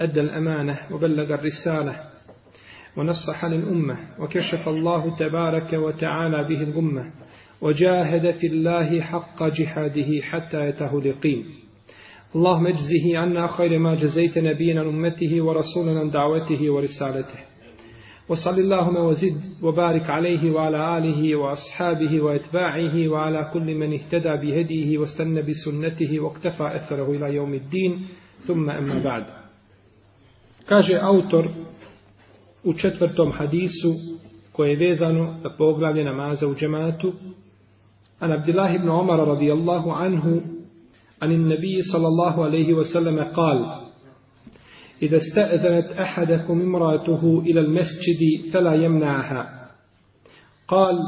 أدى الأمانة وبلغ الرسالة ونصح للأمة وكشف الله تبارك وتعالى به الغمة وجاهد في الله حق جهاده حتى يته اليقين. اللهم اجزه عنا خير ما جزيت نبينا أمته ورسولنا دعوته ورسالته. وصل اللهم وزد وبارك عليه وعلى آله وأصحابه وأتباعه وعلى كل من اهتدى بهديه واستنى بسنته واقتفى أثره إلى يوم الدين. ثم أما بعد. Kaže autor u četvrtom hadisu koje je vezano za poglavlje namaza u džematu. An Abdullah ibn Umar radijallahu anhu عن النبي صلى الله عليه وسلم قال إذا استأذنت أحدكم امرأته إلى المسجد فلا يمنعها قال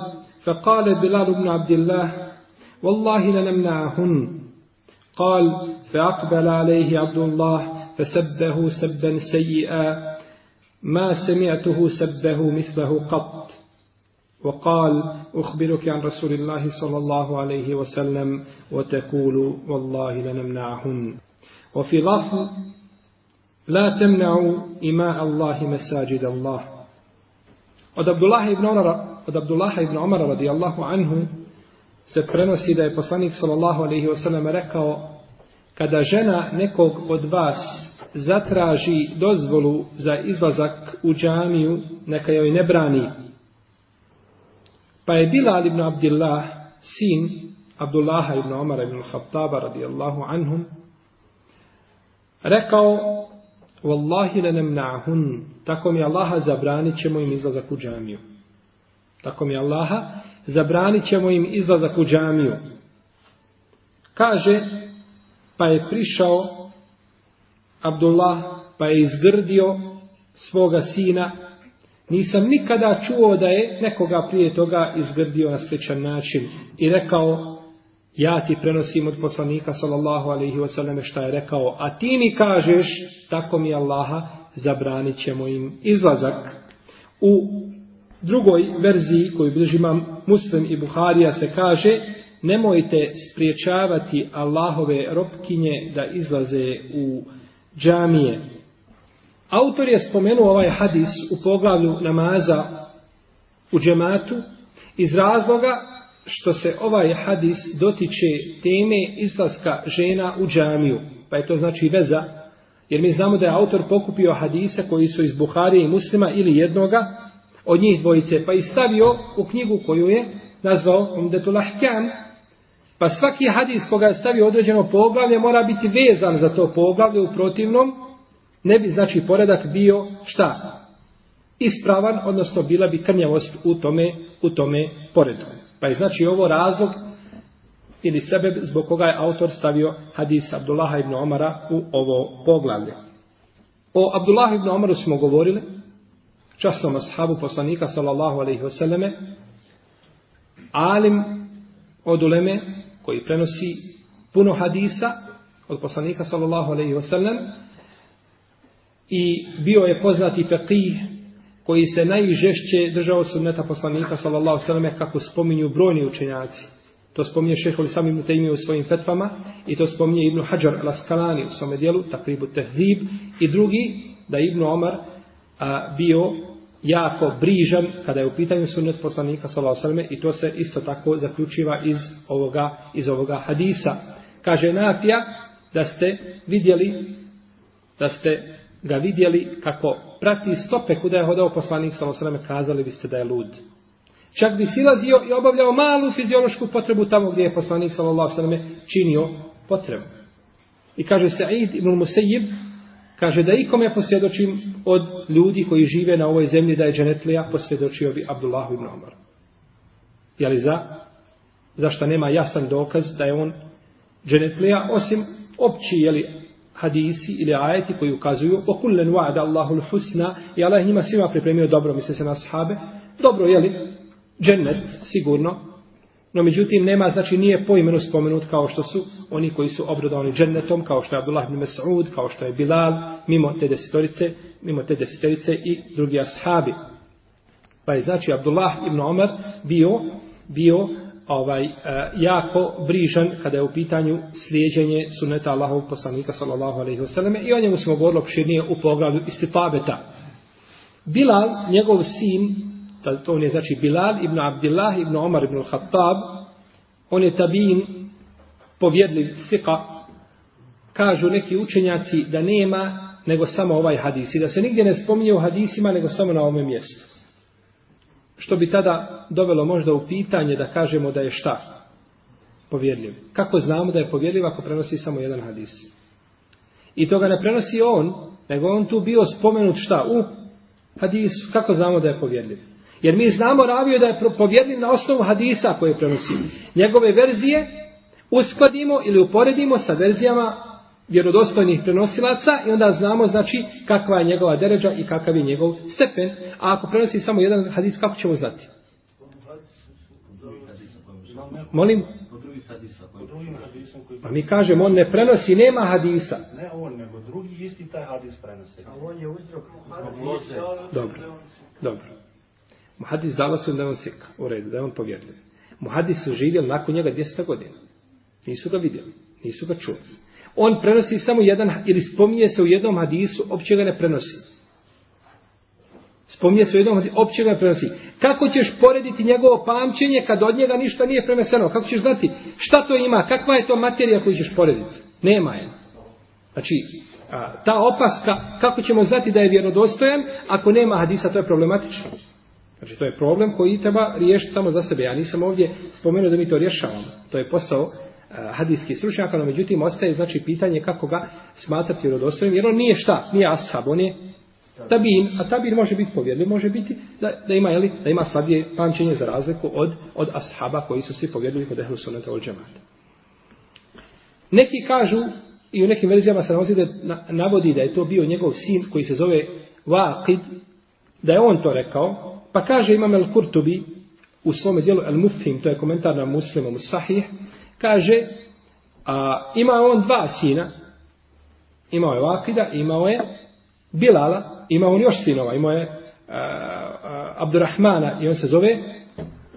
فقال بلال بن عبد الله والله لنمنعهن قال فأقبل عليه عبد الله فسبه سبا سيئا ما سمعته سبه مثله قط. وقال أخبرك عن رسول الله صلى الله عليه وسلم وتقول والله لنمنعهن. وفي لفظ لا تمنعوا إماء الله مساجد الله. Od Abdullah ibn Umara od Abdullah ibn Umara radijallahu anhu se prenosi da je poslanik sallallahu alejhi ve rekao kada žena nekog od vas zatraži dozvolu za izlazak u džamiju, neka joj ne brani. Pa je Bilal ibn Abdillah, sin Abdullaha ibn Omara ibn Khattaba radijallahu anhum, rekao, Wallahi le nemna'hun, tako mi Allaha zabranit ćemo im izlazak u džamiju. Tako mi Allaha zabranit ćemo im izlazak u džamiju. Kaže, pa je prišao Abdullah, pa je izgrdio svoga sina. Nisam nikada čuo da je nekoga prije toga izgrdio na sličan način. I rekao, ja ti prenosim od poslanika sallallahu alaihi wasallam šta je rekao, a ti mi kažeš, tako mi Allaha, zabranit ćemo im izlazak. U drugoj verziji koju bilježi imam Muslim i Buharija se kaže, nemojte spriječavati Allahove robkinje da izlaze u džamije. Autor je spomenuo ovaj hadis u poglavlju namaza u džematu iz razloga što se ovaj hadis dotiče teme izlaska žena u džamiju. Pa je to znači veza, jer mi znamo da je autor pokupio hadise koji su iz Buharije i muslima ili jednoga od njih dvojice, pa i stavio u knjigu koju je nazvao Umdetul Ahkam, Pa svaki hadis koga je stavio određeno poglavlje mora biti vezan za to poglavlje u protivnom. Ne bi znači poredak bio šta? Ispravan, odnosno bila bi krnjavost u tome, u tome poredu. Pa je znači ovo razlog ili sebe zbog koga je autor stavio hadis Abdullaha ibn Omara u ovo poglavlje. O Abdullah ibn Omaru smo govorili, časnom ashabu poslanika sallallahu alaihi wasallame, alim od uleme, koji prenosi puno hadisa od poslanika sallallahu alejhi ve sellem i bio je poznati faqih koji se najžešće držao sunneta poslanika sallallahu alejhi ve kako spominju brojni učenjaci. To spominje šejh Islam ibn Taymije u svojim fetvama i to spominje Ibn Hajar al-Askalani u svome dijelu, Takribu tehdib i drugi da Ibn Omar a, bio jako brižan kada je u pitanju sunnet poslanika sallallahu alejhi ve i to se isto tako zaključiva iz ovoga iz ovoga hadisa. Kaže Nafija da ste vidjeli da ste ga vidjeli kako prati stope kuda je hodao poslanik sallallahu alejhi ve kazali biste da je lud. Čak bi silazio i obavljao malu fiziološku potrebu tamo gdje je poslanik sallallahu alejhi ve činio potrebu. I kaže Sa'id ibn Musayyib Kaže da ikome posvjedočim od ljudi koji žive na ovoj zemlji da je dženetlija, posvjedočio bi Abdullah ibn Omar. Je li za? Zašto nema jasan dokaz da je on dženetlija, osim opći, jeli, hadisi ili ajeti koji ukazuju o kullen wa'ada Allahul husna i Allah njima svima pripremio dobro, misle se na sahabe. Dobro, jeli? Džennet, sigurno. No međutim, nema, znači nije po imenu spomenut kao što su oni koji su obradovani džennetom, kao što je Abdullah ibn Mas'ud, kao što je Bilal, mimo te desetorice, mimo te desetorice i drugi ashabi. Pa je znači Abdullah ibn Omar bio, bio ovaj uh, jako brižan kada je u pitanju slijeđenje suneta Allahovog poslanika sallallahu alejhi ve selleme i o njemu smo govorili opširnije u poglavlju istifabeta. Bilal, njegov sin, to on je znači Bilal ibn Abdullah ibn Omar ibn Khattab, on je tabin povjedljiv sika, kažu neki učenjaci da nema nego samo ovaj hadis i da se nigdje ne spominje u hadisima nego samo na ovome mjestu što bi tada dovelo možda u pitanje da kažemo da je šta povjerljiv. Kako znamo da je povjerljiv ako prenosi samo jedan hadis? I to ga ne prenosi on, nego on tu bio spomenut šta? U hadisu. Kako znamo da je povjerljiv? Jer mi znamo ravio da je povjerljiv na osnovu hadisa koje prenosi. Njegove verzije uskladimo ili uporedimo sa verzijama vjerodostojnih prenosilaca i onda znamo znači kakva je njegova deređa i kakav je njegov stepen. A ako prenosi samo jedan hadis, kako ćemo znati? Molim? Pa mi kažemo, on ne prenosi, nema hadisa. Ne on, nego drugi isti taj hadis prenosi. A on je uzrok Dobro, dobro. Muhadis dala su da on seka, u redu, da je on povjerljiv. Muhadis su živjeli nakon njega 200 godina. Nisu ga vidjeli, nisu ga čuli on prenosi samo jedan, ili spominje se u jednom hadisu, opće ga ne prenosi. Spominje se u jednom hadisu, opće ga ne prenosi. Kako ćeš porediti njegovo pamćenje kad od njega ništa nije preneseno? Kako ćeš znati šta to ima? Kakva je to materija koju ćeš porediti? Nema je. Znači, ta opaska, kako ćemo znati da je vjerodostojan, ako nema hadisa, to je problematično. Znači, to je problem koji treba riješiti samo za sebe. Ja nisam ovdje spomenuo da mi to rješavamo. To je posao e, hadijskih hadijski stručnjaka, no međutim ostaje znači pitanje kako ga smatrati vjerodostojnim, jer on nije šta, nije ashab, on je tabin, a tabin može biti povjerljiv, može biti da, da ima jeli, da ima slabije pamćenje za razliku od, od ashaba koji su svi povjerljivi kod ehlu sunata od džemata. Neki kažu, i u nekim verzijama se nalazi da navodi da je to bio njegov sin koji se zove Waqid, da je on to rekao, pa kaže Imam Al-Kurtubi u svome dijelu Al-Mufhim, to je komentar na muslimom Sahih, kaže, a ima on dva sina, imao je Vakida, imao je Bilala, imao on još sinova, imao je a, a, Abdurrahmana i on se zove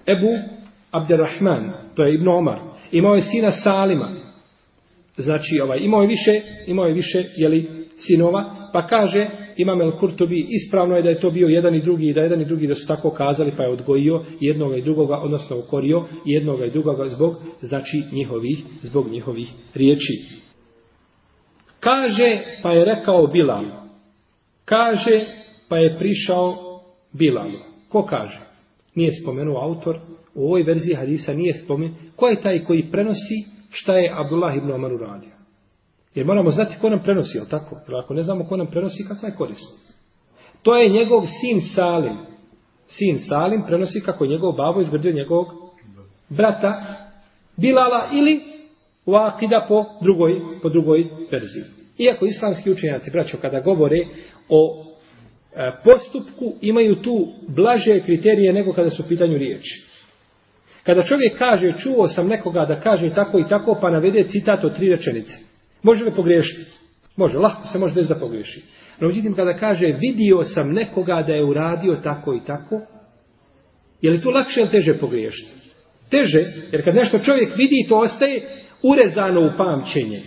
Ebu Abdurrahman, to je Ibn Omar. Imao je sina Salima, znači ovaj, imao je više, imao je više, jeli, sinova, pa kaže, Imam El Kurtobi, ispravno je da je to bio jedan i drugi, da jedan i drugi da su tako kazali, pa je odgojio jednoga i drugoga, odnosno ukorio jednoga i drugoga zbog, znači, njihovih, zbog njihovih riječi. Kaže, pa je rekao Bilal. Kaže, pa je prišao Bilal. Ko kaže? Nije spomenuo autor, u ovoj verziji hadisa nije spomenuo. Ko je taj koji prenosi šta je Abdullah ibn Omar uradio? Jer moramo znati ko nam prenosi, ali tako? Jer ako ne znamo ko nam prenosi, kakva je korist? To je njegov sin Salim. Sin Salim prenosi kako je njegov babo izgradio njegovog brata Bilala ili Vakida po drugoj, po drugoj verziji. Iako islamski učenjaci, braćo, kada govore o e, postupku, imaju tu blaže kriterije nego kada su u pitanju riječi. Kada čovjek kaže, čuo sam nekoga da kaže tako i tako, pa navede citat od tri rečenice. Može li pogriješiti? Može, lahko se može desiti da pogriješi. No, međutim, kada kaže, vidio sam nekoga da je uradio tako i tako, je li to lakše ili teže pogriješiti? Teže, jer kad nešto čovjek vidi, to ostaje urezano u pamćenje.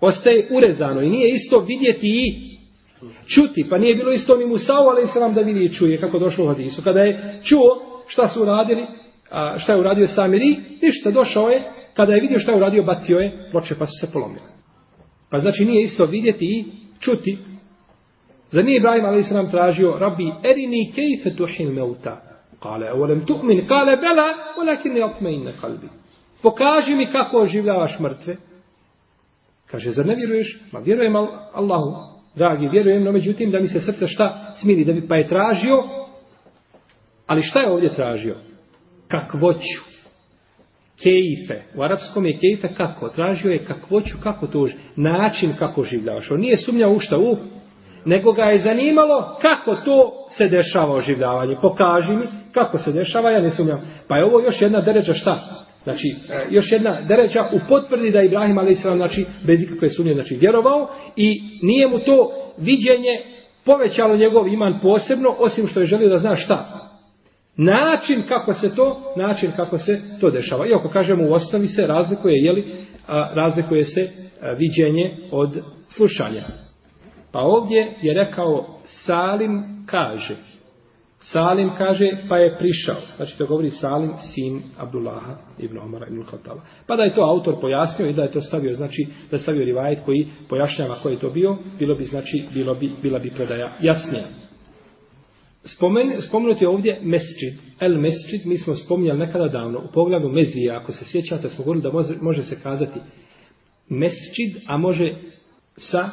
Ostaje urezano i nije isto vidjeti i čuti. Pa nije bilo isto ni Musao, ali se vam da vidi i čuje kako došlo u hadisu. Kada je čuo šta su uradili, a šta je uradio Samiri, ništa, došao je, kada je vidio šta je uradio, bacio je, ploče pa su se polomile. Pa znači nije isto vidjeti i čuti. Za nije Ibrahim a.s. tražio, rabbi, erini kejfe tuhil meuta. Kale, volem tu'min, kale, bela, volakin ne opme kalbi. Pokaži mi kako oživljavaš mrtve. Kaže, zar ne vjeruješ? Ma vjerujem Allahu, dragi, vjerujem, no međutim da mi se srce šta smiri, da bi pa je tražio, ali šta je ovdje tražio? Kakvoću kejfe. U arapskom je kejfe kako? Tražio je kakvoću, kako to način kako življavaš. On nije sumnjao u šta u, nego ga je zanimalo kako to se dešava oživljavanje. Pokaži mi kako se dešava, ja ne sumnjam. Pa je ovo još jedna deređa šta? Znači, e, još jedna deređa u potvrdi da je Ibrahim a.s. znači, bez ikakve sumnje, znači, vjerovao i nije mu to viđenje povećalo njegov iman posebno, osim što je želio da zna šta. Način kako se to, način kako se to dešava. Iako kažemo u osnovi se razlikuje, jeli, a, razlikuje se a, viđenje od slušanja. Pa ovdje je rekao Salim kaže. Salim kaže pa je prišao. Znači to govori Salim sin Abdullaha ibn Omara ibn Khattaba. Pa da je to autor pojasnio i da je to stavio, znači da je stavio rivajet koji pojašnjava ko je to bio, bilo bi znači bilo bi bila bi predaja jasnija. Spomen, spomenuti ovdje mesčid, el mesčid, mi smo spominjali nekada davno, u pogledu mezija, ako se sjećate, smo govorili da može, može se kazati mesčid, a može sa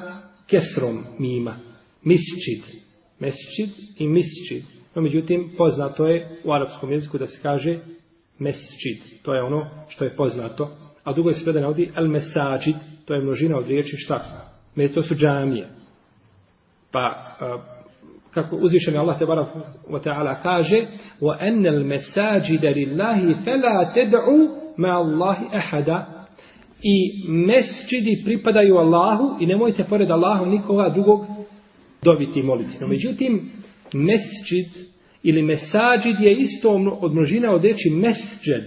kesrom mima. Misčid. Mesčid i misčid. No, međutim, poznato je u arapskom jeziku da se kaže mesčid. To je ono što je poznato. A drugo je se predan ovdje el mesađid. To je množina od riječi šta? To su džamije. Pa, kako uzvišeni Allah te barak wa ta'ala kaže wa anna al masajida lillahi fala tad'u ma Allahi ahada i mesdžidi pripadaju Allahu i nemojte pored Allaha nikoga drugog dobiti i moliti. No, međutim, mesdžid ili mesađid je isto od množina od reči mesđed.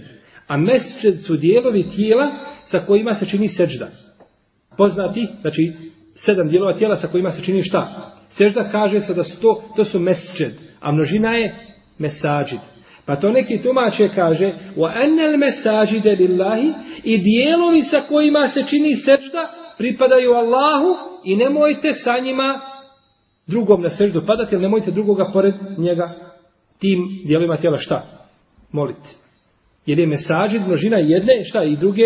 A mesđed su dijelovi tijela sa kojima se čini seđda. Poznati, znači, sedam dijelova tijela sa kojima se čini šta? Sežda kaže se da su to, to su mesčed, a množina je mesađid. Pa to neki tumače kaže wa anal masajide lillahi i dijelovi sa kojima se čini sežda pripadaju Allahu i nemojte sa njima drugom na seždu padati, ili nemojte drugoga pored njega tim dijelovima tijela šta? Moliti. Jer je mesađid množina jedne šta i druge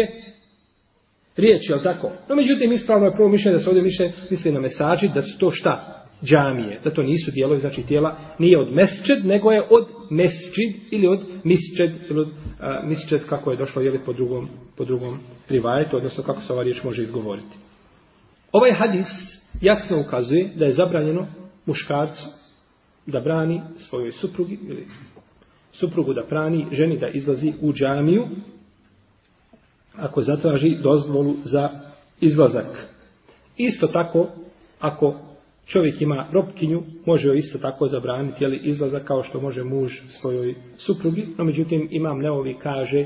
riječi, je tako? No međutim, ispravno je prvo mišljenje da se ovdje mišljenje misli na mesađid, da su to šta? Džamije, da to nisu dijelovi, znači tijela, nije od mesčed, nego je od mesčid ili od misčed, ili od a, misčed kako je došlo jeli, po drugom, po drugom privajetu, odnosno kako se ova riječ može izgovoriti. Ovaj hadis jasno ukazuje da je zabranjeno muškarcu da brani svojoj suprugi ili suprugu da prani ženi da izlazi u džamiju ako zatraži dozvolu za izlazak. Isto tako, ako čovjek ima robkinju, može joj isto tako zabraniti jeli, izlazak kao što može muž svojoj suprugi, no međutim imam neovi kaže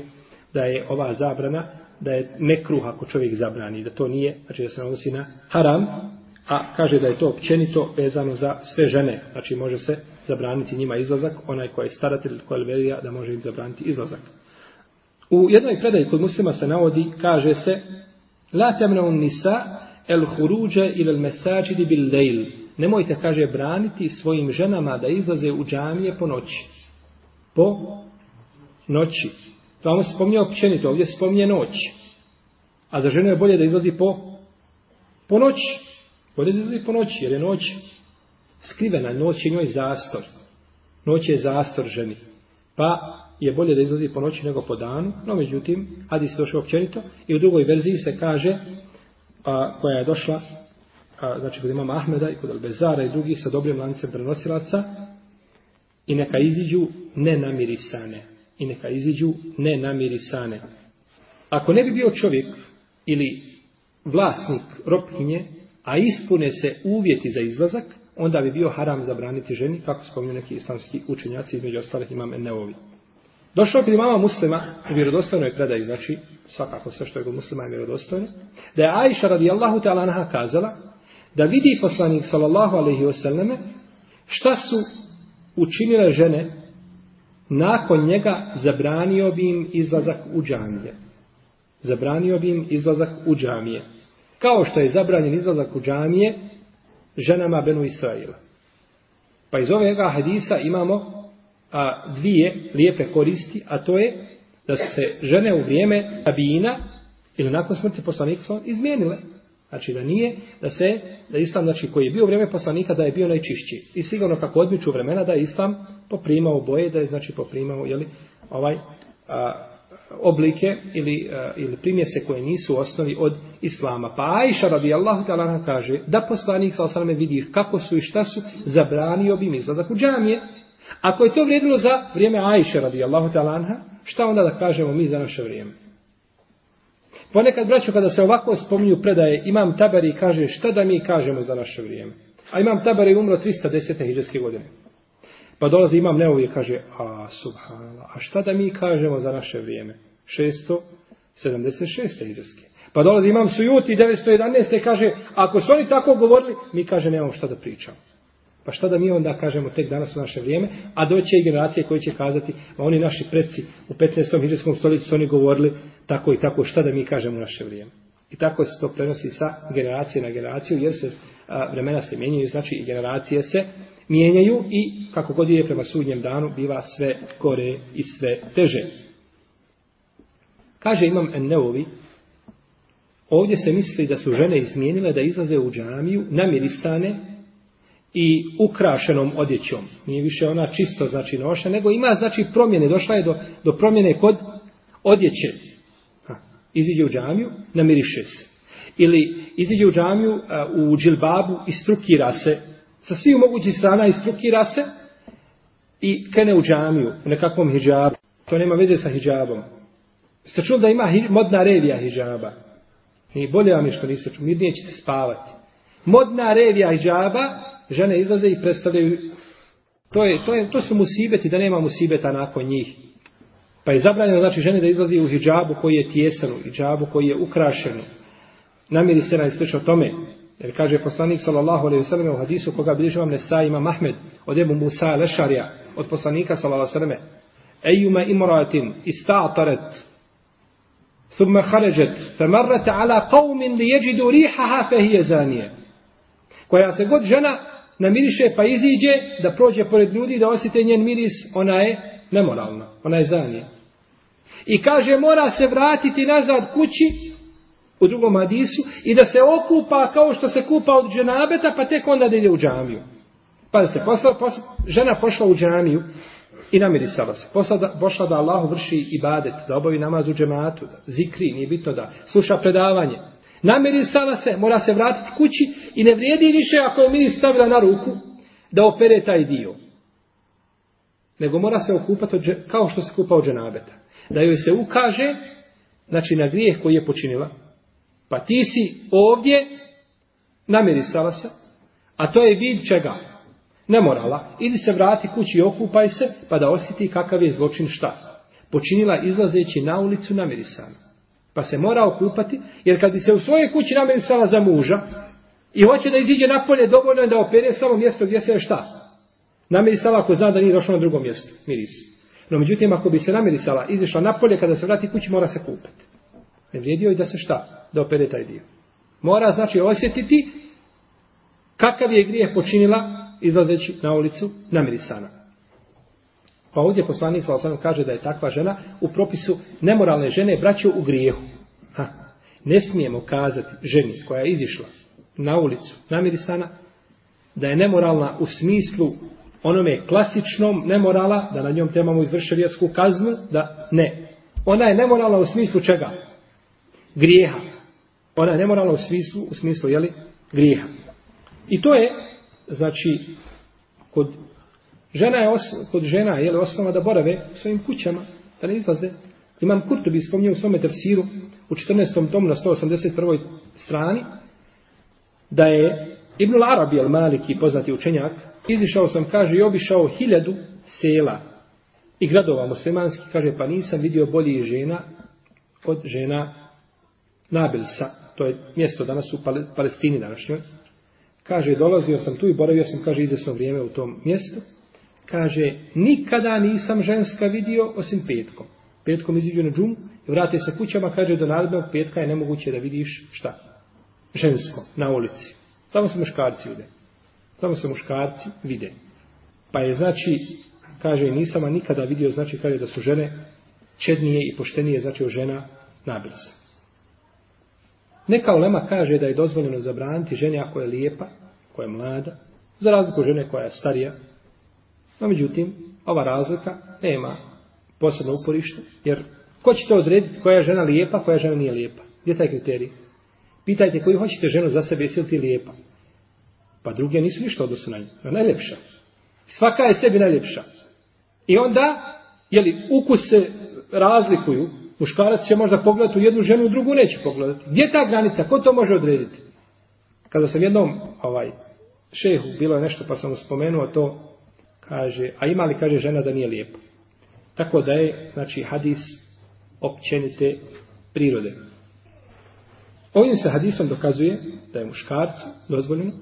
da je ova zabrana, da je nekruh ako čovjek zabrani, da to nije, znači da se odnosi na haram, a kaže da je to općenito vezano za sve žene, znači može se zabraniti njima izlazak, onaj koji je staratelj, ko je velija, da može im zabraniti izlazak. U jednoj predaji kod muslima se navodi, kaže se, La temna un nisa el huruđe ili el mesađidi bil lejl. Nemojte, kaže, braniti svojim ženama da izlaze u džamije po noći. Po noći. To vam se spominje općenito, ovdje se spominje noć. A za ženu je bolje da izlazi po, po noći. Bolje da izlazi po noći, jer je noć skrivena, noć je njoj zastor. Noć je zastor ženi. Pa je bolje da izlazi po noći nego po danu, no međutim, hadis je došao općenito i u drugoj verziji se kaže a, koja je došla a, znači kod imama Ahmeda i kod Albezara i drugih sa dobrim lancem prenosilaca i neka iziđu nenamirisane. I neka iziđu nenamirisane. Ako ne bi bio čovjek ili vlasnik ropkinje a ispune se uvjeti za izlazak onda bi bio haram zabraniti ženi kako spominju neki islamski učenjaci između ostalih imam Enneovi Došao kod imama muslima, u vjerodostojnoj predaji, znači, svakako sve što je kod muslima je vjerodostojno, da je Aisha radijallahu ta'ala anha kazala, da vidi poslanik sallallahu alaihi wasallame, šta su učinile žene, nakon njega zabranio bi im izlazak u džamije. Zabranio bi im izlazak u džamije. Kao što je zabranjen izlazak u džamije ženama Benu Israila. Pa iz ovega hadisa imamo a, dvije lijepe koristi, a to je da se žene u vrijeme tabina ili nakon smrti poslanika izmijenile. Znači da nije, da se, da islam, znači koji je bio u vrijeme poslanika, da je bio najčišći. I sigurno kako odmiču vremena, da je islam poprimao boje, da je znači poprimao, jeli, ovaj, a, oblike ili, a, ili primjese koje nisu u osnovi od islama. Pa Aisha radijallahu ta'ala kaže da poslanik sa osaname vidi kako su i šta su, zabranio bi mi izlazak u džamije. Ako je to vrijedilo za vrijeme Ajše radijallahu ta'ala anha, šta onda da kažemo mi za naše vrijeme? Ponekad, braćo, kada se ovako spominju predaje, imam tabari i kaže šta da mi kažemo za naše vrijeme. A imam tabari umro 310. hiđarske godine. Pa dolazi imam neovi i kaže, a subhanallah, a šta da mi kažemo za naše vrijeme? 676. hiđarske. Pa dolazi imam sujuti 911. i kaže, ako su oni tako govorili, mi kaže, nemamo šta da pričamo. Pa šta da mi onda kažemo tek danas u naše vrijeme, a doće i generacije koji će kazati, a oni naši predci u 15. hiđarskom stoljeću su oni govorili tako i tako, šta da mi kažemo u naše vrijeme. I tako se to prenosi sa generacije na generaciju, jer se a, vremena se mijenjaju, znači i generacije se mijenjaju i kako god je prema sudnjem danu, biva sve gore i sve teže. Kaže imam Enneovi, ovdje se misli da su žene izmijenile da izlaze u džamiju namirisane i ukrašenom odjećom. Nije više ona čisto znači noša, nego ima znači promjene, došla je do, do promjene kod odjeće. Ha. Iziđe u džamiju, namiriše se. Ili iziđe u džamiju a, u džilbabu i strukira se sa svih mogućih strana i strukira se i krene u džamiju u nekakvom hijabu. To nema veze sa hijabom. Ste čuli da ima modna revija hijaba? I bolje vam je što niste čuli, mirnije ćete spavati. Modna revija hijaba, žene izlaze i predstavljaju, to, je, to, je, to su musibeti, da nema musibeta nakon njih. Pa je zabranjeno, znači, žene da izlazi u hijabu koji je tjesan, u hijabu koji je ukrašen. Namiri se na o tome. Jer kaže poslanik sallallahu alejhi ve sellem u hadisu koga bliže vam Nesa ima Mahmed od Ebu Musa Lešarija od poslanika sallallahu alejhi ve sellem Ejuma imratin ista'tarat ثم خرجت فمرت على قوم ليجدوا ريحها فهي زانيه koja se god žena namiriše pa iziđe da prođe pored ljudi da osjete njen miris ona je nemoralna ona je zanija. i kaže mora se vratiti nazad kući u drugom hadisu i da se okupa kao što se kupa od dženabeta pa tek onda da ide u džamiju. Pazite, posla, posla, žena pošla u džamiju i namirisala se. Posla da, pošla da Allahu vrši ibadet, da obavi namaz u džematu, da zikri, nije bitno da sluša predavanje. Namirisala se, mora se vratiti kući i ne vrijedi više ako je miris stavila na ruku da opere taj dio. Nego mora se okupati od, kao što se kupa od dženabeta. Da joj se ukaže, znači na grijeh koji je počinila, Pa ti si ovdje namirisala se, a to je vid čega? Nemorala. Idi se vrati kući i okupaj se, pa da osjeti kakav je zločin šta. Počinila izlazeći na ulicu namirisana. Pa se mora okupati, jer kad bi se u svojoj kući namirisala za muža, i hoće da iziđe napolje, dovoljno je da opere samo mjesto gdje se je šta? Namirisala ako zna da nije došla na drugo mjesto, miris. No međutim, ako bi se namirisala, izišla napolje, kada se vrati kući, mora se kupati. Ne vrijedio i da se šta? da opere taj dio. Mora znači osjetiti kakav je grijeh počinila izlazeći na ulicu namirisana. Pa ovdje poslanik sa kaže da je takva žena u propisu nemoralne žene braću u grijehu. Ha. Ne smijemo kazati ženi koja je izišla na ulicu namirisana da je nemoralna u smislu onome klasičnom nemorala, da na njom trebamo izvršiti kaznu, da ne. Ona je nemoralna u smislu čega? Grijeha. Ona je nemoralna u smislu, u smislu, jeli, grijeha. I to je, znači, kod žena je, os, kod žena je osnova da borave u svojim kućama, da ne izlaze. Imam Kurtubi spomnio u svome tefsiru u 14. tomu na 181. strani da je Ibn Arabi al-Maliki, poznati učenjak, izišao sam, kaže, i obišao hiljadu sela i gradova muslimanski, kaže, pa nisam vidio boljih žena od žena Nabilsa, to je mjesto danas u Palestini današnjoj, kaže, dolazio sam tu i boravio sam, kaže, izvesno vrijeme u tom mjestu, kaže, nikada nisam ženska vidio osim petkom. Petkom iziđu na džumu i vrate se kućama, kaže, do narednog petka je nemoguće da vidiš šta? Žensko, na ulici. Samo se muškarci vide. Samo se muškarci vide. Pa je, znači, kaže, nisam nikada vidio, znači, kaže, da su žene čednije i poštenije, znači, od žena nabilsa. Neka ulema kaže da je dozvoljeno zabraniti ženi ako je lijepa, koja je mlada, za razliku žene koja je starija. No, međutim, ova razlika nema posebno uporište, jer Ko će to odrediti koja je žena lijepa, koja žena nije lijepa? Gdje je taj kriterij? Pitajte koju hoćete ženu za sebe, jesi li ti lijepa? Pa druge nisu ništa odnosu na nju. Je najljepša. Svaka je sebi najljepša. I onda, jeli, ukus se razlikuju. Muškarac će možda pogledati u jednu ženu, u drugu neće pogledati. Gdje je ta granica? Ko to može odrediti? Kada sam jednom, ovaj, šehu, bilo je nešto pa sam mu spomenuo to, kaže, a ima li, kaže, žena da nije lijepa? Tako da je, znači, hadis općenite prirode. Ovim se hadisom dokazuje da je muškarcu dozvoljeno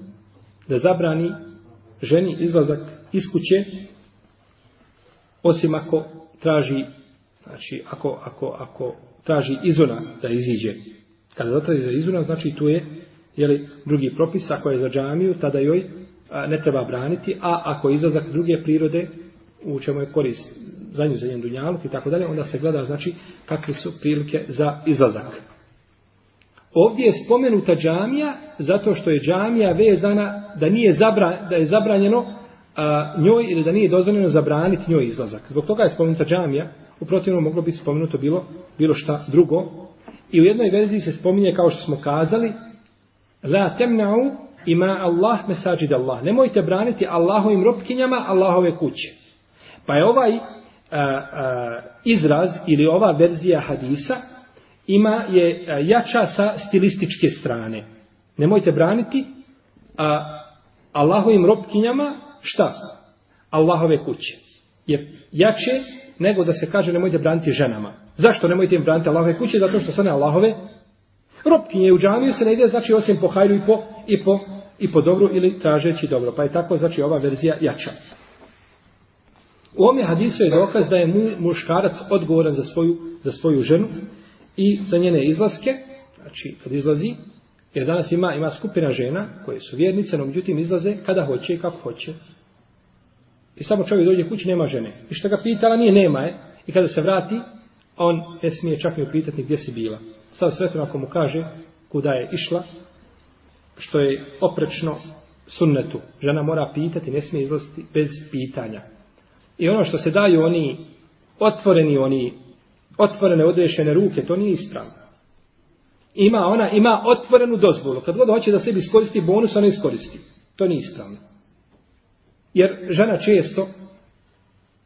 da zabrani ženi izlazak iz kuće osim ako traži znači ako, ako, ako traži izvona da iziđe. Kada zatraži za izvona, znači tu je jeli, drugi propis, ako je za džamiju, tada joj ne treba braniti, a ako je izlazak druge prirode, u čemu je korist za nju, za njen dunjaluk i tako dalje, onda se gleda, znači, kakve su prilike za izlazak. Ovdje je spomenuta džamija, zato što je džamija vezana da nije zabra, da je zabranjeno a, njoj ili da nije dozvoljeno zabraniti njoj izlazak. Zbog toga je spomenuta džamija, u protivnom moglo bi spomenuto bilo, bilo šta drugo. I u jednoj verziji se spominje, kao što smo kazali, La temna'u ima Allah mesađid Allah. Nemojte braniti Allahovim robkinjama Allahove kuće. Pa je ovaj a, a, izraz ili ova verzija hadisa ima je a, jača sa stilističke strane. Nemojte braniti a, Allahovim robkinjama šta? Allahove kuće. Je jače nego da se kaže nemojte braniti ženama. Zašto nemojte im braniti Allahove kuće? Zato što su ne Allahove robkinje u džamiju se ne ide znači osim po hajru i po, i po, i po dobru ili tražeći dobro. Pa je tako znači ova verzija jača. U ovom hadisu je dokaz da je mu, muškarac odgovoran za svoju, za svoju ženu i za njene izlaske, znači kad izlazi, jer danas ima, ima skupina žena koje su vjernice, no međutim izlaze kada hoće i kako hoće. I samo čovjek dođe kući, nema žene. I što ga pitala, nije, nema je. I kada se vrati, on ne smije čak ni upitati gdje si bila. Sad sretno ako mu kaže kuda je išla, što je oprečno sunnetu. Žena mora pitati, ne smije izlaziti bez pitanja. I ono što se daju oni otvoreni, oni otvorene odrešene ruke, to nije ispravno. Ima ona, ima otvorenu dozvolu. Kad god hoće da sebi iskoristi bonus, ona iskoristi. To nije ispravno. Jer žena često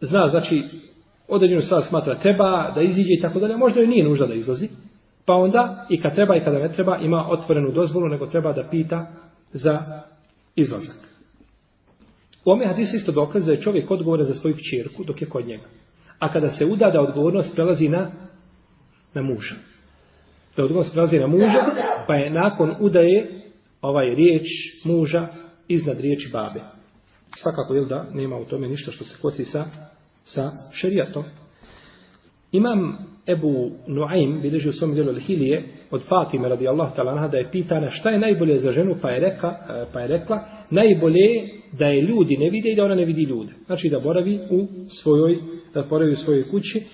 zna, znači, određenu stvar smatra treba da iziđe i tako dalje, možda joj nije nužda da izlazi. Pa onda, i kad treba i kada ne treba, ima otvorenu dozvolu, nego treba da pita za izlazak. U ome hadisu isto dokaz da je čovjek odgovoran za svoju kćerku dok je kod njega. A kada se uda da odgovornost prelazi na, na muža. Da odgovornost prelazi na muža, pa je nakon udaje ovaj riječ muža iznad riječi babe. Svakako je da nema u tome ništa što se kosi sa, sa šerijatom. Imam Ebu Nuaym bilježi u svom dijelu Hilije od Fatime radijallahu ta'ala da je pitana šta je najbolje za ženu pa je, reka, pa je rekla najbolje da je ljudi ne vide i da ona ne vidi ljude. Znači da boravi u svojoj, da boravi u svojoj kući.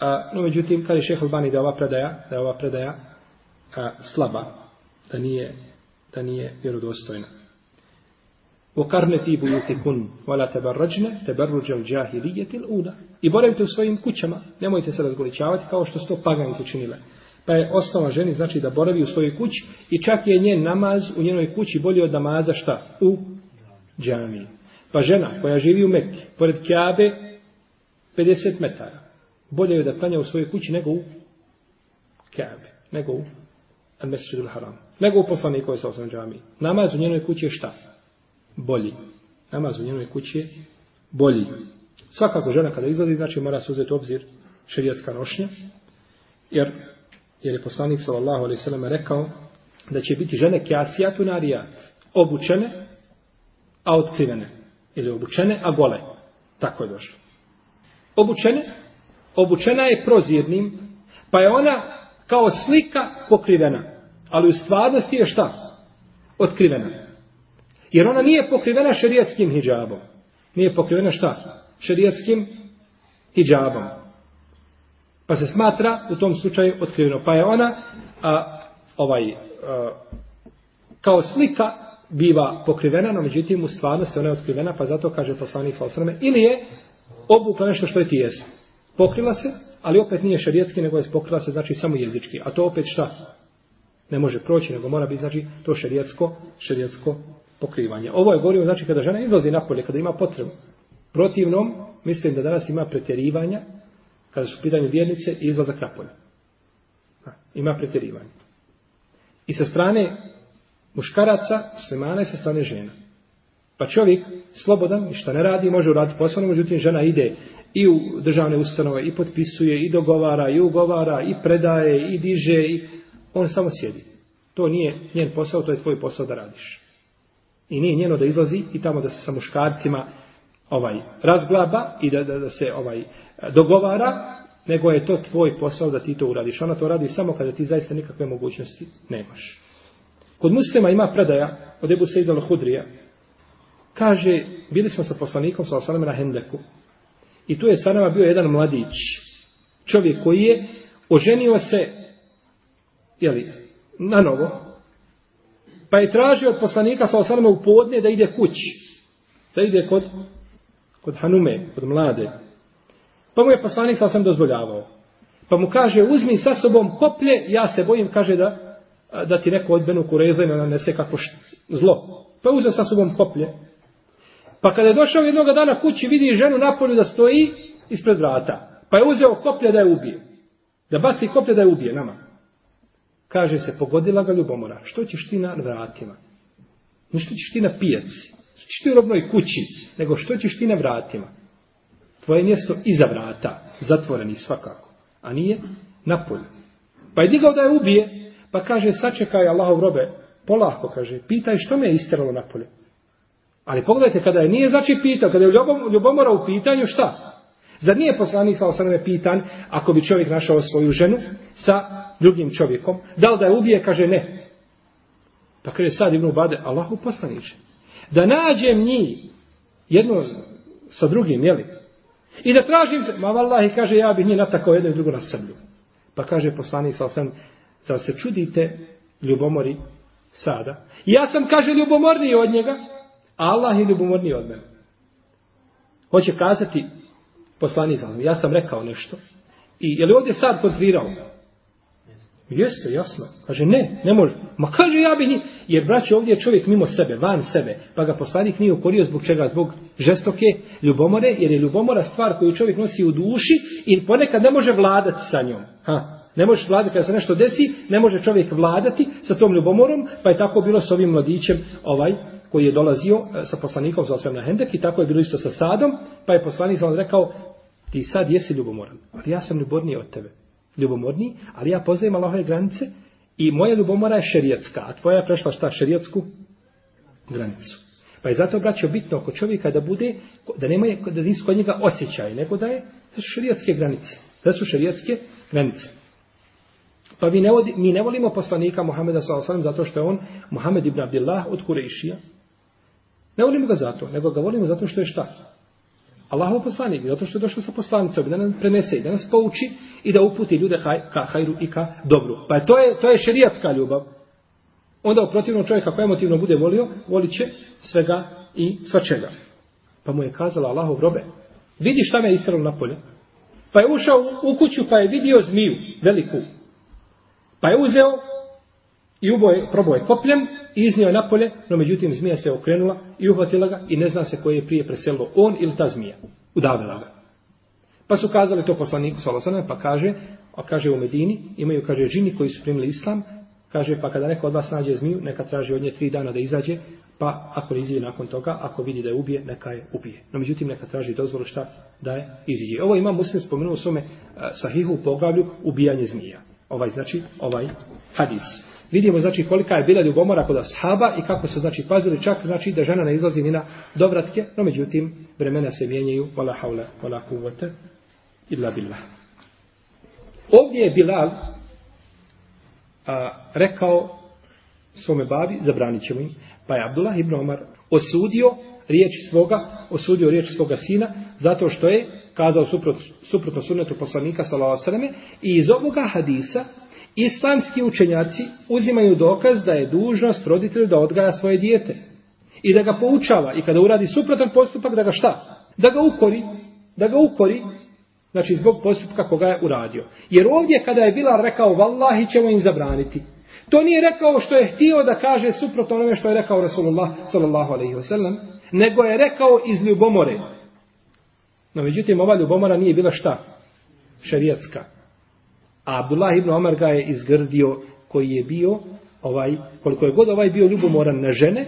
A, no međutim, kaže šeha Albani da ova predaja, da ova predaja a, slaba, da nije, da nije vjerodostojna. وَقَرْنَ فِي بُيُوتِكُنْ وَلَا تَبَرَّجْنَ تَبَرُّجَ الْجَاهِلِيَّةِ الْأُولَى I boravite u svojim kućama, nemojte se razgoličavati kao što su to paganke činile. Pa je osnova ženi znači da boravi u svojoj kući i čak je njen namaz u njenoj kući bolji od namaza šta? U džamiji. Pa žena koja živi u Mekke, pored Kjabe, 50 metara, bolje je da planja u svojoj kući nego u Kjabe, nego u Al-Mesjidul Haram, nego u poslanikove sa osam džamiji. Namaz u njenoj kući je šta? Bolji. Namaz u njenoj kući je bolji. Svakako žena kada izlazi, znači mora se uzeti obzir šerijatska nošnja, jer, jer je poslanik sallallahu alaihi sallam rekao da će biti žene kjasijatu narijat, obučene, a otkrivene. Ili obučene, a gole. Tako je došlo. Obučene, obučena je prozirnim, pa je ona kao slika pokrivena. Ali u stvarnosti je šta? Otkrivena. Jer ona nije pokrivena šerijatskim hijabom. Nije pokrivena šta? Šerijatskim hijabom. Pa se smatra u tom slučaju otkriveno. Pa je ona a, ovaj a, kao slika biva pokrivena, no međutim u stvarnosti ona je otkrivena, pa zato kaže poslanik sa ili je obukla nešto što je tijesno. Pokrila se, ali opet nije šerijetski, nego je pokrila se znači samo jezički. A to opet šta? Ne može proći, nego mora biti znači to šerijetsko, šerijetsko pokrivanje. Ovo je govorio znači kada žena izlazi napolje, kada ima potrebu. Protivnom, mislim da danas ima pretjerivanja, kada su pitanje vjernice, izlazak napolje. Ima pretjerivanje. I sa strane muškaraca, muslimana i sa strane žena. Pa čovjek slobodan, ništa ne radi, može uraditi posao, međutim žena ide i u državne ustanove, i potpisuje, i dogovara, i ugovara, i predaje, i diže, i on samo sjedi. To nije njen posao, to je tvoj posao da radiš. I nije njeno da izlazi i tamo da se sa muškarcima ovaj razglaba i da, da, da se ovaj dogovara, nego je to tvoj posao da ti to uradiš. Ona to radi samo kada ti zaista nikakve mogućnosti nemaš. Kod muslima ima predaja od Ebu Sejda Hudrija. Kaže, bili smo sa poslanikom sa osaleme na Hendeku. I tu je sa nama bio jedan mladić. Čovjek koji je oženio se jeli, na novo. Pa je tražio od poslanika sa osaleme u podne da ide kući. Da ide kod, kod Hanume, kod mlade. Pa mu je poslanik sa osaleme dozvoljavao. Pa mu kaže, uzmi sa sobom koplje, ja se bojim, kaže da da ti neko od Benu ne nanese kako zlo. Pa uzeo sa sobom koplje. Pa kada je došao jednog dana kući, vidi ženu na polju da stoji ispred vrata. Pa je uzeo koplje da je ubije. Da baci koplje da je ubije nama. Kaže se, pogodila ga ljubomora. Što ćeš ti na vratima? Ne što ćeš ti na pijaci? Što ćeš ti u robnoj kući? Nego što ćeš ti na vratima? Tvoje mjesto iza vrata. Zatvoreni svakako. A nije na polju. Pa je digao da je ubije. Pa kaže, sačekaj Allahov robe, polako, kaže, pitaj što me je isteralo napolje. Ali pogledajte, kada je nije znači pitao, kada je ljubomora u pitanju, šta? Zar nije poslanik sa osaname pitan, ako bi čovjek našao svoju ženu sa drugim čovjekom, da li da je ubije, kaže ne. Pa kaže sad Ibn Bade, Allahu poslaniče, da nađem njih jedno sa drugim, jeli? I da tražim se, ma vallahi, kaže, ja bih njih natakao jedno i drugo na srlju. Pa kaže poslanik sa osaname, Zar se čudite ljubomori sada? Ja sam, kaže, ljubomorniji od njega, a Allah je ljubomorniji od mene. Hoće kazati poslanik ja sam rekao nešto. I je li ovdje sad kontrirao? Jeste, jasno. Kaže, ne, ne može. Ma kaže, ja bi njih. Jer, braće, ovdje je čovjek mimo sebe, van sebe. Pa ga poslanik nije ukorio zbog čega? Zbog žestoke ljubomore. Jer je ljubomora stvar koju čovjek nosi u duši i ponekad ne može vladati sa njom. Ha, Ne možeš vladati kada se nešto desi, ne može čovjek vladati sa tom ljubomorom, pa je tako bilo s ovim mladićem ovaj koji je dolazio e, sa poslanikom za osvijem na Hendek i tako je bilo isto sa Sadom, pa je poslanik za rekao, ti sad jesi ljubomoran, ali ja sam ljubomorniji od tebe. Ljubomorniji, ali ja poznajem Allahove granice i moja ljubomora je šerijatska, a tvoja je prešla šta šerijatsku granicu. Pa je zato, braćo, bitno oko čovjeka da bude, da nema, da nisu kod njega osjećaj, nego da je, da su šerijatske granice. Da su šerijatske granice. Pa mi ne, vodi, mi ne volimo poslanika Muhameda s.a.v. zato što je on Muhammed ibn Abdillah od Kurešija. Ne volimo ga zato, nego ga volimo zato što je šta? Allahov poslanik, zato što je došao sa poslanicom, da nam prenese i da nas pouči i da uputi ljude haj, ka hajru i ka dobru. Pa to je, to je šerijatska ljubav. Onda u protivnom čovjek kako emotivno bude volio, volit će svega i svačega. Pa mu je kazala Allahov robe, vidi šta me je istralo na polje. Pa je ušao u kuću pa je vidio zmiju, veliku, Pa je uzeo i uboje, probao je kopljem i iznio je napolje, no međutim zmija se okrenula i uhvatila ga i ne zna se koje je prije preselilo, on ili ta zmija. Udavila ga. Pa su kazali to poslaniku Salosana, pa kaže, a kaže u Medini, imaju, kaže, žini koji su primili islam, kaže, pa kada neko od vas nađe zmiju, neka traži od nje tri dana da izađe, pa ako ne izađe nakon toga, ako vidi da je ubije, neka je ubije. No međutim, neka traži dozvolu šta da je izađe. Ovo ima muslim spomenuo u svome eh, sahihu u poglavlju ubijanje zmija ovaj znači ovaj hadis. Vidimo znači kolika je bila ljubomora kod ashaba i kako su znači pazili čak znači da žena ne izlazi ni na dobratke, no međutim vremena se mijenjaju wala haula wala kuvvete illa billah. Ovdje je Bilal a, rekao svome babi, zabranit ćemo im, pa je Abdullah ibn Omar osudio riječ svoga, osudio riječ svoga sina, zato što je kazao suprot, suprotno sunnetu poslanika sallallahu alejhi i iz ovoga hadisa islamski učenjaci uzimaju dokaz da je dužnost roditelju da odgaja svoje dijete i da ga poučava i kada uradi suprotan postupak da ga šta? Da ga ukori, da ga ukori Znači zbog postupka koga je uradio. Jer ovdje kada je bila rekao vallahi ćemo im zabraniti. To nije rekao što je htio da kaže suprotno onome što je rekao Rasulullah sallallahu alaihi ve sellem, nego je rekao iz ljubomore. No međutim ova ljubomora nije bila šta? Šerijatska. A Abdullah ibn Omar ga je izgrdio koji je bio ovaj, koliko je god ovaj bio ljubomoran na žene,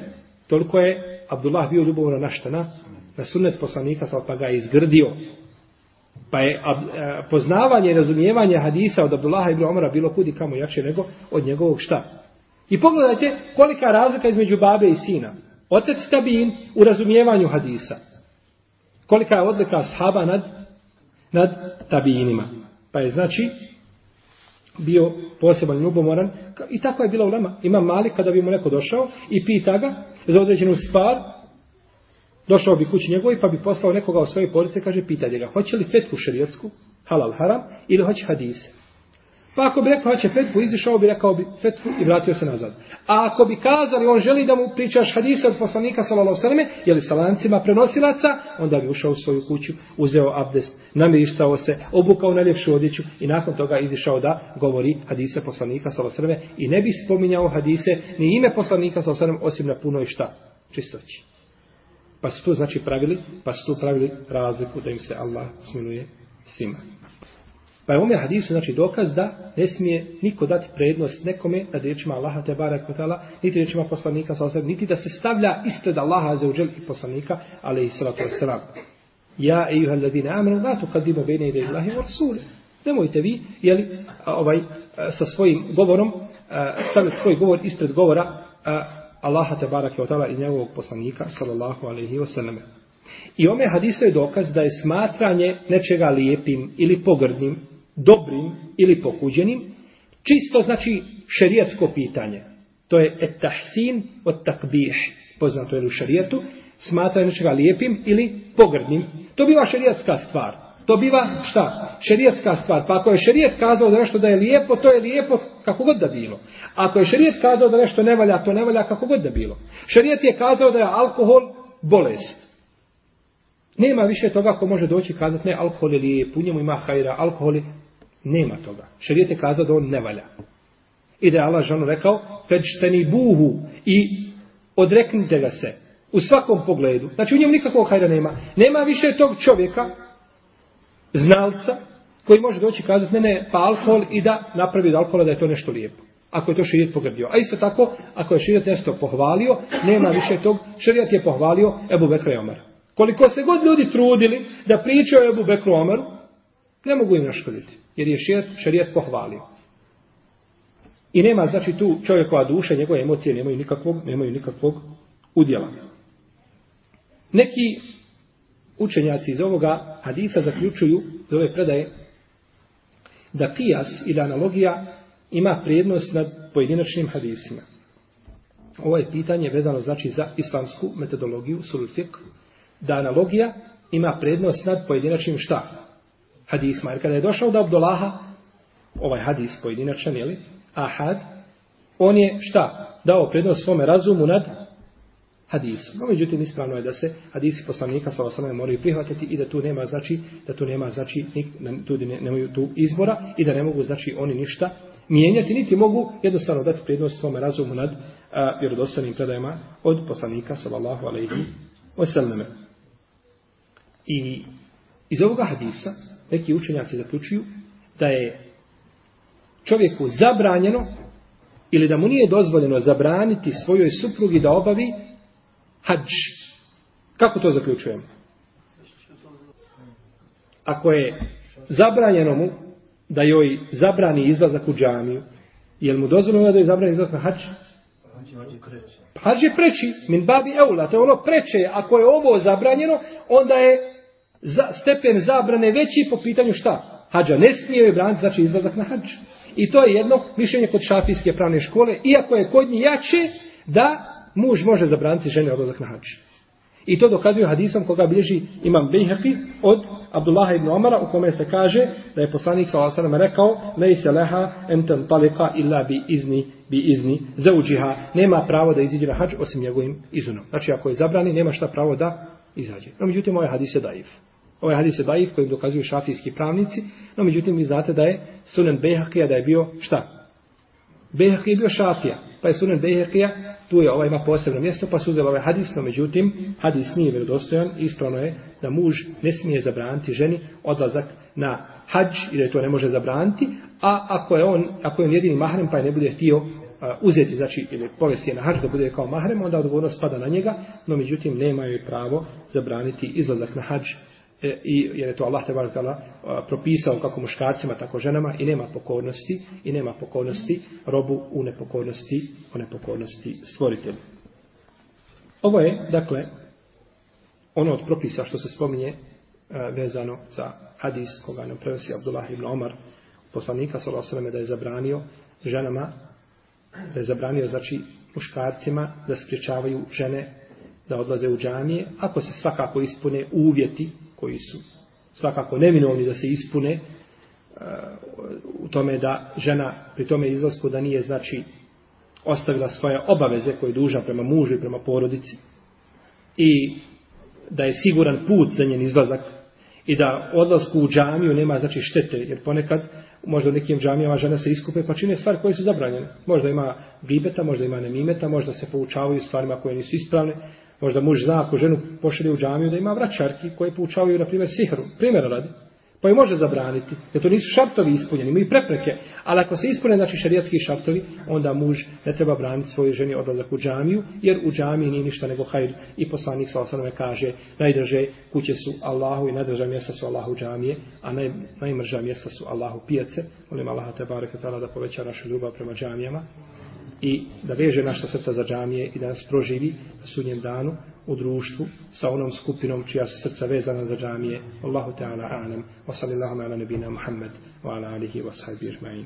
toliko je Abdullah bio ljubomoran na šta? Na, na sunnet poslanika, pa ga je izgrdio. Pa je a, a, poznavanje i razumijevanje hadisa od Abdullaha ibn Omara bilo kudi kamo jače nego od njegovog šta. I pogledajte kolika razlika između babe i sina. Otec Tabin u razumijevanju hadisa. Kolika je odlika sahaba nad, nad Tabinima. Pa je znači bio poseban ljubomoran i tako je bila ulema. Ima mali kada bi mu neko došao i pita ga za određenu stvar, došao bi kući njegovi pa bi poslao nekoga u svoje porodice, kaže, pita ga, hoće li fetvu šerijatsku, halal haram, ili hoće hadise. Pa ako bi rekao hoće fetvu, izišao bi, rekao bi fetvu i vratio se nazad. A ako bi kazali, on želi da mu pričaš hadise od poslanika sallallahu sveme, jeli sa lancima prenosilaca, onda bi ušao u svoju kuću, uzeo abdest, namirisao se, obukao najljepšu odjeću i nakon toga izišao da govori hadise poslanika sallallahu sveme, i ne bi spominjao hadise ni ime poslanika sallallahu sveme, osim na punoj šta? Čistoći. Pa su tu znači pravili, pa su tu pravili razliku da im se Allah smiluje svima. Pa je ome hadisu znači dokaz da ne smije niko dati prednost nekome nad riječima Allaha te barek kotala, niti riječima poslanika sa osam, niti da se stavlja ispred Allaha za uđel i poslanika, ali i salatu wasalam. Ja ejuha juha ladine la tu kadimu bene ide Allahi wa rasule. Nemojte vi, jeli, ovaj, sa svojim govorom, stavljati svoj govor ispred govora Allaha te barek kotala i njegovog poslanika, sallallahu alaihi wa sallam. I ome hadisu je dokaz da je smatranje nečega lijepim ili pogrdnim dobrim ili pokuđenim, čisto znači šerijatsko pitanje. To je etahsin od takbih, poznato je u šerijetu, smatra nečega lijepim ili pogrdnim. To biva šerijatska stvar. To biva šta? Šerijatska stvar. Pa ako je šerijet kazao da nešto da je lijepo, to je lijepo kako god da bilo. Ako je šerijet kazao da nešto ne valja, to ne valja kako god da bilo. Šerijet je kazao da je alkohol bolest. Nema više toga ko može doći kazati ne, alkohol je lijep, u njemu ima hajra, alkohol je Nema toga. Šarijet je kazao da on ne valja. I da je Allah žanu rekao, fečteni buhu i odreknite ga se u svakom pogledu. Znači u njemu nikakvog hajra nema. Nema više tog čovjeka, znalca, koji može doći i kazati, ne, ne, pa alkohol i da napravi od alkohola da je to nešto lijepo. Ako je to širijet pogrdio. A isto tako, ako je širijet nešto pohvalio, nema više tog, širijet je pohvalio Ebu Bekra i Omer. Koliko se god ljudi trudili da pričaju o Ebu Bekru Omeru, ne mogu im naškoditi jer je šerijat, šerijat pohvalio. I nema znači tu čovjekova duša, njegove emocije nemaju nikakvog, nemaju nikakvog udjela. Neki učenjaci iz ovoga hadisa zaključuju iz ove predaje da kijas ili analogija ima prijednost nad pojedinačnim hadisima. Ovo je pitanje vezano znači za islamsku metodologiju, sulfik, da analogija ima prednost nad pojedinačnim šta? Hadisma. Jer kada je došao do Abdullaha, ovaj hadis pojedinačan, jeli, ahad, on je šta? Dao prednost svome razumu nad hadisom. No, međutim, ispravno je da se hadisi poslanika sa osama moraju prihvatiti i da tu nema, znači, da tu nema, znači, tu ne, nemaju tu izbora i da ne mogu, znači, oni ništa mijenjati, niti mogu jednostavno dati prednost svome razumu nad a, vjerodostanim predajama od poslanika, sallallahu alaihi wasallam. I iz ovoga hadisa, neki učenjaci zaključuju da je čovjeku zabranjeno ili da mu nije dozvoljeno zabraniti svojoj suprugi da obavi hađ. Kako to zaključujemo? Ako je zabranjeno mu da joj zabrani izlazak u džamiju, je li mu dozvoljeno da joj zabrani izlazak na hađ? Hađ je preći, min babi eula, to je ono preče, ako je ovo zabranjeno, onda je za, stepen zabrane veći po pitanju šta? Hadža ne smije joj braniti, znači izlazak na hadž. I to je jedno mišljenje kod šafijske pravne škole, iako je kod njih jače da muž može zabraniti žene odlazak na hadž. I to dokazuju hadisom koga bilježi imam Bejheqi od Abdullah ibn Omara u kome se kaže da je poslanik s.a.v. rekao Lejse leha enten talika illa bi izni bi izni zauđiha. Nema pravo da iziđe na hađ osim njegovim izunom. Znači ako je zabrani nema šta pravo da izađe. No međutim ovaj hadis je daif. Ovaj hadis je daif kojim dokazuju šafijski pravnici, no međutim vi znate da je sunen Behakija da je bio šta? Behakija je bio šafija, pa je sunen Behakija, tu je ovaj ima posebno mjesto, pa su uzeli ovaj hadis, no međutim, hadis nije vjerodostojan, ispravno je da muž ne smije zabraniti ženi odlazak na hađ, i da je to ne može zabraniti, a ako je on, ako je on jedini mahrem, pa je ne bude htio uh, uzeti, znači, ili povesti je na hađ da bude kao mahrem, onda odgovornost spada na njega, no međutim, nema joj pravo zabraniti izlazak na hađ E, i jer je to Allah te barakala propisao kako muškarcima tako ženama i nema pokornosti i nema pokornosti robu u nepokornosti u nepokornosti stvoritelju. Ovo je dakle ono od propisa što se spominje e, vezano za hadis koga nam prenosi Abdullah ibn Omar poslanika sallallahu alejhi da je zabranio ženama da je zabranio znači muškarcima da spriječavaju žene da odlaze u džamije ako se svakako ispune uvjeti koji su svakako neminovni da se ispune e, u tome da žena pri tome izlasku da nije znači ostavila svoje obaveze koje je duža prema mužu i prema porodici. I da je siguran put za njen izlazak i da odlasku u džamiju nema znači štete jer ponekad možda u nekim džamijama žena se iskupe pa čine stvari koje su zabranjene. Možda ima gibeta, možda ima nemimeta možda se poučavaju stvarima koje nisu ispravne. Možda muž zna ako ženu pošalje u džamiju da ima vraćarki koje poučavaju, na primjer, sihru. Primjera radi. Pa je može zabraniti. Jer to nisu šartovi ispunjeni, imaju prepreke. Ali ako se ispune, znači šarijatski šartovi, onda muž ne treba braniti svoje ženi odlazak u džamiju, jer u džamiji nije ništa nego hajr. I poslanik sa osanove kaže, najdrže kuće su Allahu i najdrža mjesta su Allahu džamije, a naj, najmrža mjesta su Allahu pijace. Molim Allaha te bareke da poveća našu ljubav prema džamijama i da veže naša srca za džamije i da nas proživi na sudnjem danu u društvu sa onom skupinom čija su srca vezana za džamije. Allahu Teala a'lam. Wa sallallahu ala nabina Muhammad wa ala alihi wa sahbihi ajma'in.